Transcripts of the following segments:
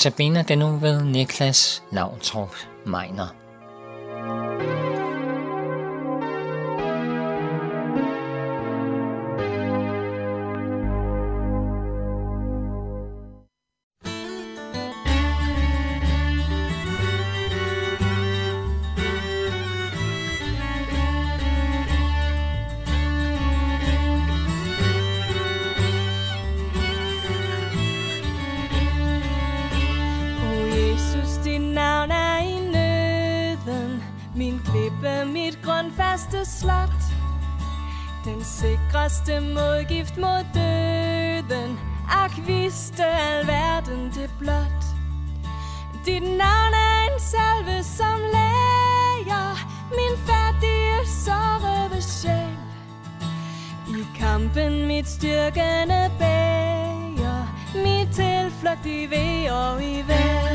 Notabene den nu ved Niklas Lavtrup Meiner. Slagt. Slot Den sikreste modgift mod døden. Ak vidste alverden det blot. Dit navn er en salve som læger. Min færdige sårede sjæl. I kampen mit styrkende bæger. Mit tilflugt i ved og i vejr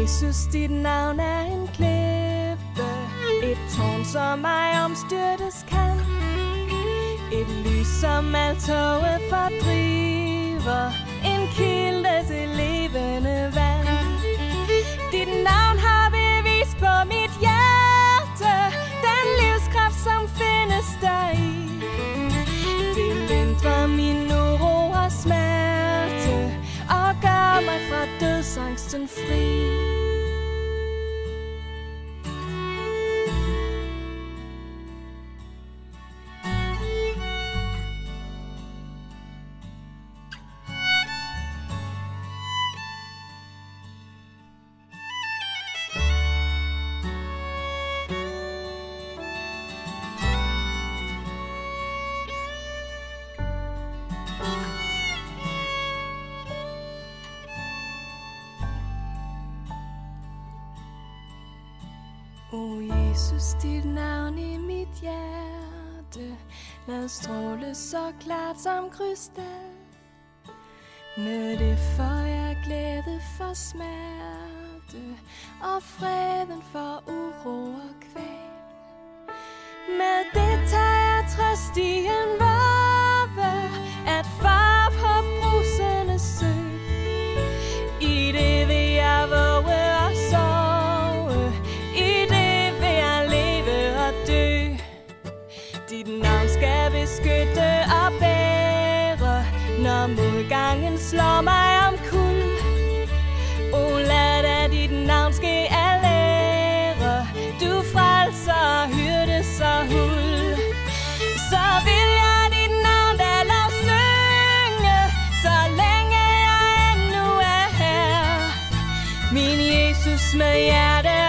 Jesus, dit navn er en klippe. Et tårn, som mig omstyrtes kan. Et lys, som alt toget fordriver. En kilde til levende vand. Dit navn har bevis på mit hjerte. Den livskraft, som findes der i Det lindrer min mig fra dødsangsten fri O oh, Jesus, dit navn i mit hjerte. Lad stråle så klart som krystal. Med det får jeg glæde for smerte Og freden for uro og kvæl Med det tager jeg trøst i en varve At far Jesus med hjerte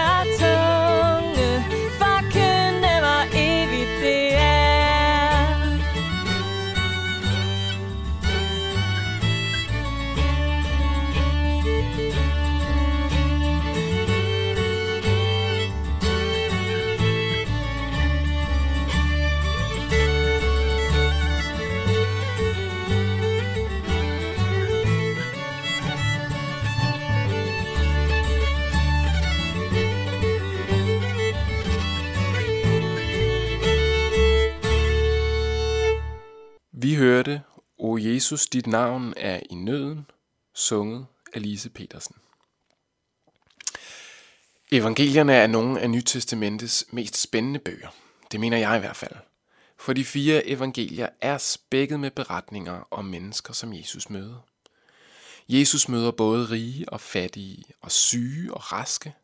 Jesus, dit navn er i nøden, sunget af Lise Petersen. Evangelierne er nogle af Nytestamentets mest spændende bøger. Det mener jeg i hvert fald. For de fire evangelier er spækket med beretninger om mennesker, som Jesus møder. Jesus møder både rige og fattige, og syge og raske.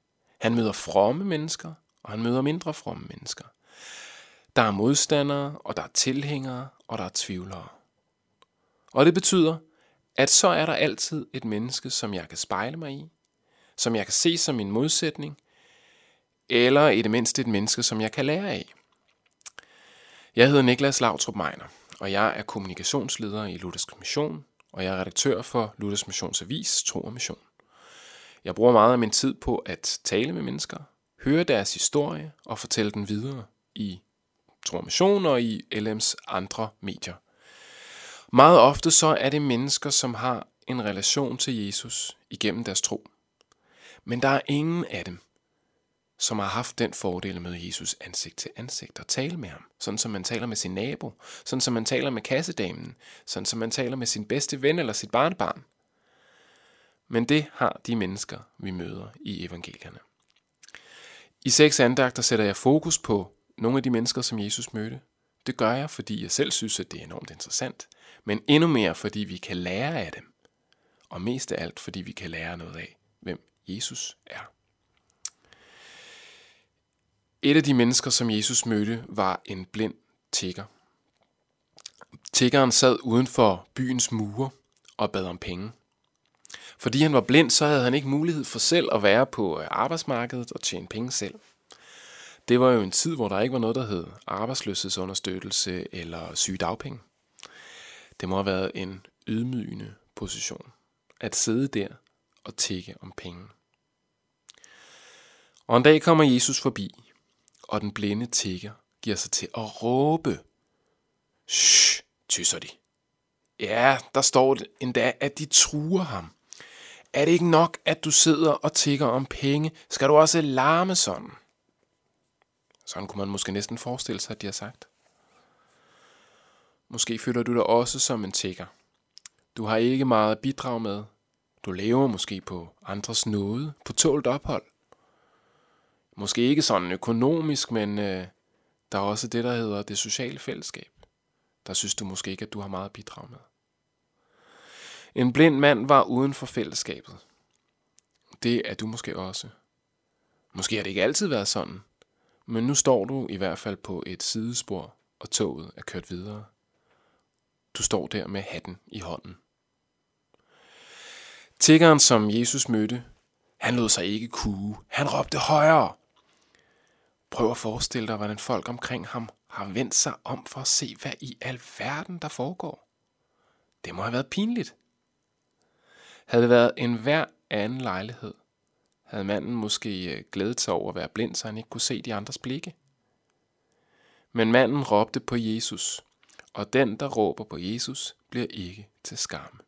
Han møder fromme mennesker, og han møder mindre fromme mennesker. Der er modstandere, og der er tilhængere, og der er tvivlere. Og det betyder, at så er der altid et menneske, som jeg kan spejle mig i, som jeg kan se som min modsætning, eller i det mindste et menneske, som jeg kan lære af. Jeg hedder Niklas Lautrup Meiner, og jeg er kommunikationsleder i Luthersk Mission, og jeg er redaktør for Luthersk Missionsavis Tro og Mission. Jeg bruger meget af min tid på at tale med mennesker, høre deres historie og fortælle den videre i Tro og Mission og i LM's andre medier. Meget ofte så er det mennesker, som har en relation til Jesus igennem deres tro. Men der er ingen af dem, som har haft den fordel at møde Jesus ansigt til ansigt og tale med ham, sådan som man taler med sin nabo, sådan som man taler med kassedamen, sådan som man taler med sin bedste ven eller sit barnebarn. Men det har de mennesker, vi møder i evangelierne. I seks andagter sætter jeg fokus på nogle af de mennesker, som Jesus mødte. Det gør jeg, fordi jeg selv synes, at det er enormt interessant, men endnu mere, fordi vi kan lære af dem. Og mest af alt, fordi vi kan lære noget af, hvem Jesus er. Et af de mennesker, som Jesus mødte, var en blind tigger. Tiggeren sad uden for byens mure og bad om penge. Fordi han var blind, så havde han ikke mulighed for selv at være på øh, arbejdsmarkedet og tjene penge selv. Det var jo en tid, hvor der ikke var noget, der hed arbejdsløshedsunderstøttelse eller sygedagpenge. Det må have været en ydmygende position at sidde der og tikke om penge. Og en dag kommer Jesus forbi, og den blinde tigger giver sig til at råbe. Shh, tysser de. Ja, der står endda, at de truer ham. Er det ikke nok, at du sidder og tigger om penge? Skal du også larme sådan? Sådan kunne man måske næsten forestille sig, at de har sagt. Måske føler du dig også som en tigger. Du har ikke meget at bidrage med. Du lever måske på andres nåde, på tålt ophold. Måske ikke sådan økonomisk, men øh, der er også det, der hedder det sociale fællesskab. Der synes du måske ikke, at du har meget at bidrage med. En blind mand var uden for fællesskabet. Det er du måske også. Måske har det ikke altid været sådan, men nu står du i hvert fald på et sidespor, og toget er kørt videre. Du står der med hatten i hånden. Tiggeren, som Jesus mødte, han lod sig ikke kue. Han råbte højere. Prøv at forestille dig, hvordan folk omkring ham har vendt sig om for at se, hvad i alverden der foregår. Det må have været pinligt. Havde det været en hver anden lejlighed, havde manden måske øh, glædet sig over at være blind, så han ikke kunne se de andres blikke. Men manden råbte på Jesus, og den, der råber på Jesus, bliver ikke til skam.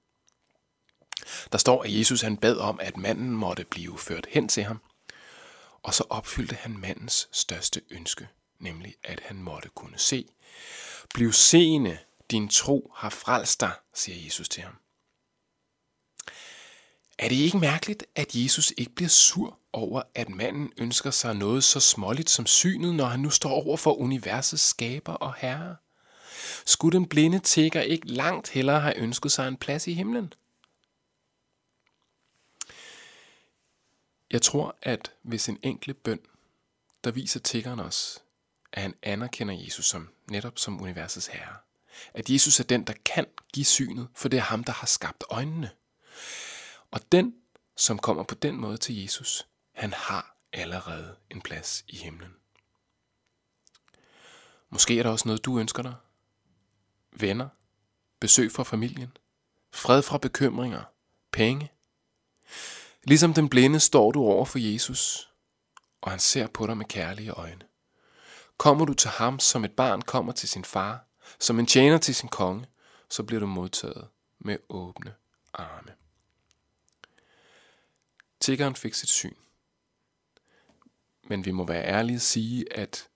Der står, at Jesus han bad om, at manden måtte blive ført hen til ham, og så opfyldte han mandens største ønske, nemlig at han måtte kunne se. Bliv seende, din tro har frelst dig, siger Jesus til ham. Er det ikke mærkeligt, at Jesus ikke bliver sur over, at manden ønsker sig noget så småligt som synet, når han nu står over for universets skaber og herre? Skulle den blinde tigger ikke langt hellere have ønsket sig en plads i himlen? Jeg tror, at hvis en enkelt bøn, der viser tiggeren os, at han anerkender Jesus som netop som universets herre, at Jesus er den, der kan give synet, for det er ham, der har skabt øjnene. Og den, som kommer på den måde til Jesus, han har allerede en plads i himlen. Måske er der også noget, du ønsker dig. Venner, besøg fra familien, fred fra bekymringer, penge. Ligesom den blinde står du over for Jesus, og han ser på dig med kærlige øjne. Kommer du til ham, som et barn kommer til sin far, som en tjener til sin konge, så bliver du modtaget med åbne arme. Tiggeren fik sit syn. Men vi må være ærlige og sige, at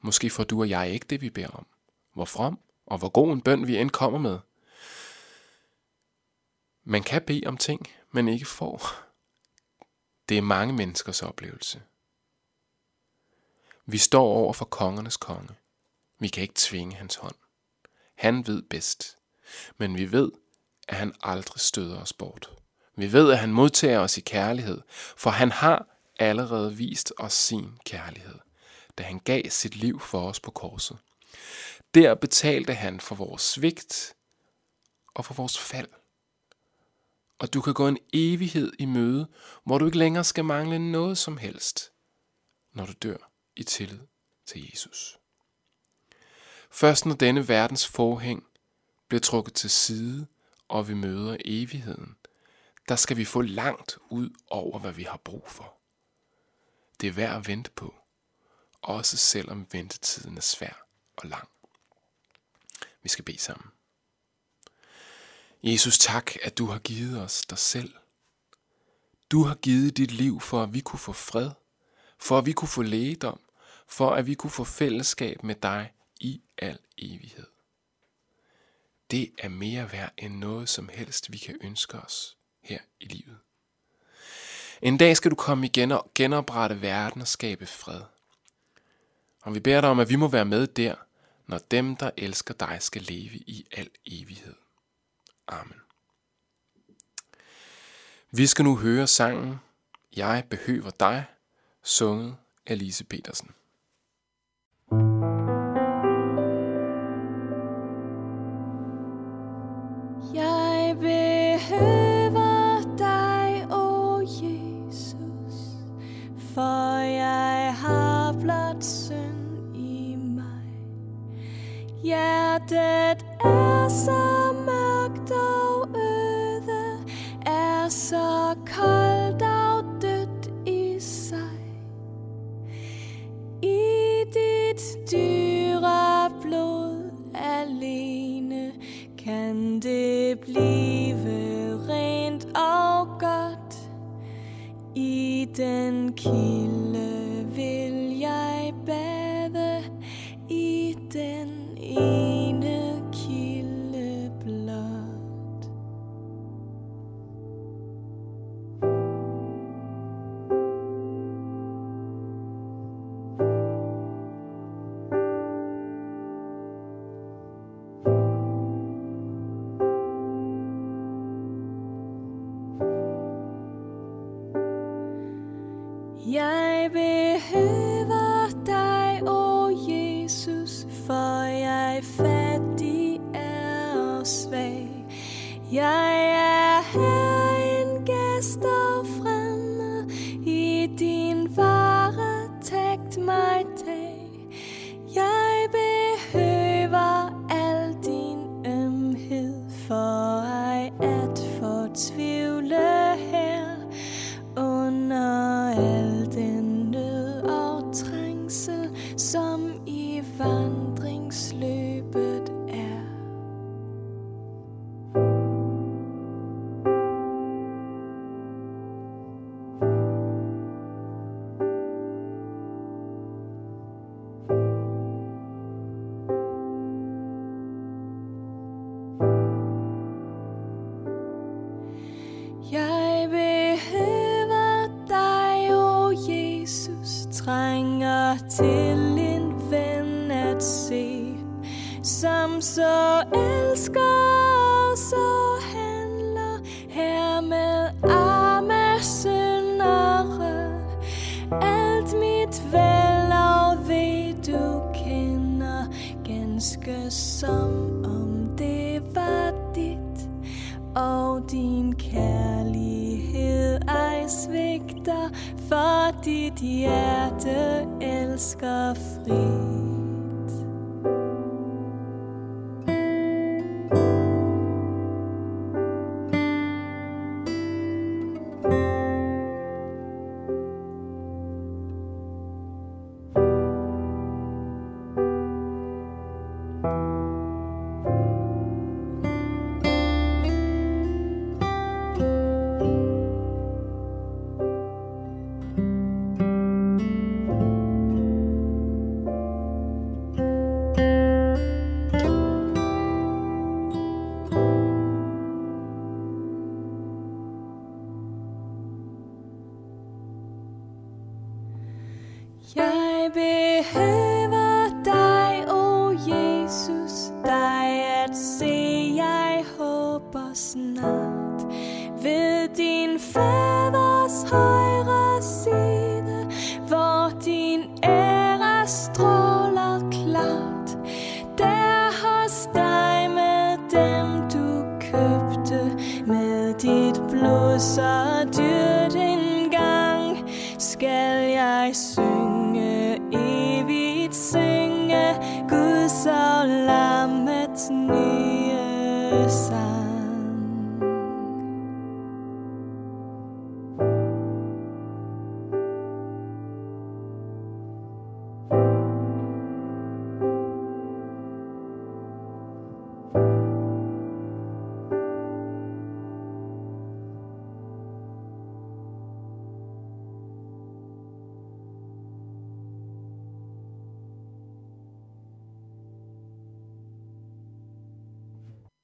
måske får du og jeg ikke det, vi beder om. Hvor from og hvor god en bøn vi end kommer med. Man kan bede om ting, man ikke får. Det er mange menneskers oplevelse. Vi står over for kongernes konge. Vi kan ikke tvinge hans hånd. Han ved bedst. Men vi ved, at han aldrig støder os bort. Vi ved, at han modtager os i kærlighed, for han har allerede vist os sin kærlighed, da han gav sit liv for os på korset. Der betalte han for vores svigt og for vores fald. Og du kan gå en evighed i møde, hvor du ikke længere skal mangle noget som helst, når du dør i tillid til Jesus. Først når denne verdens forhæng bliver trukket til side, og vi møder evigheden, der skal vi få langt ud over, hvad vi har brug for. Det er værd at vente på, også selvom ventetiden er svær og lang. Vi skal bede sammen. Jesus, tak, at du har givet os dig selv. Du har givet dit liv for, at vi kunne få fred, for at vi kunne få lægedom, for at vi kunne få fællesskab med dig i al evighed. Det er mere værd end noget som helst, vi kan ønske os her i livet. En dag skal du komme igen og genoprette verden og skabe fred. Og vi beder dig om, at vi må være med der, når dem, der elsker dig, skal leve i al evighed. Amen. Vi skal nu høre sangen Jeg behøver dig, sunget af Lise Petersen. Hjertet er så mørkt og øde, er så koldt og dødt i sig. I dit dyre blod alene kan det blive rent og godt. I den kilde vandringsløbet er. Jeg behøver dig, o oh Jesus, trænger til som så elsker og så handler her med arme syndere. Alt mit vel og ved du kender, ganske som om det var dit og din kærlighed ej svigter, for dit hjerte elsker frit. Din faders højre side, hvor din ære strømmer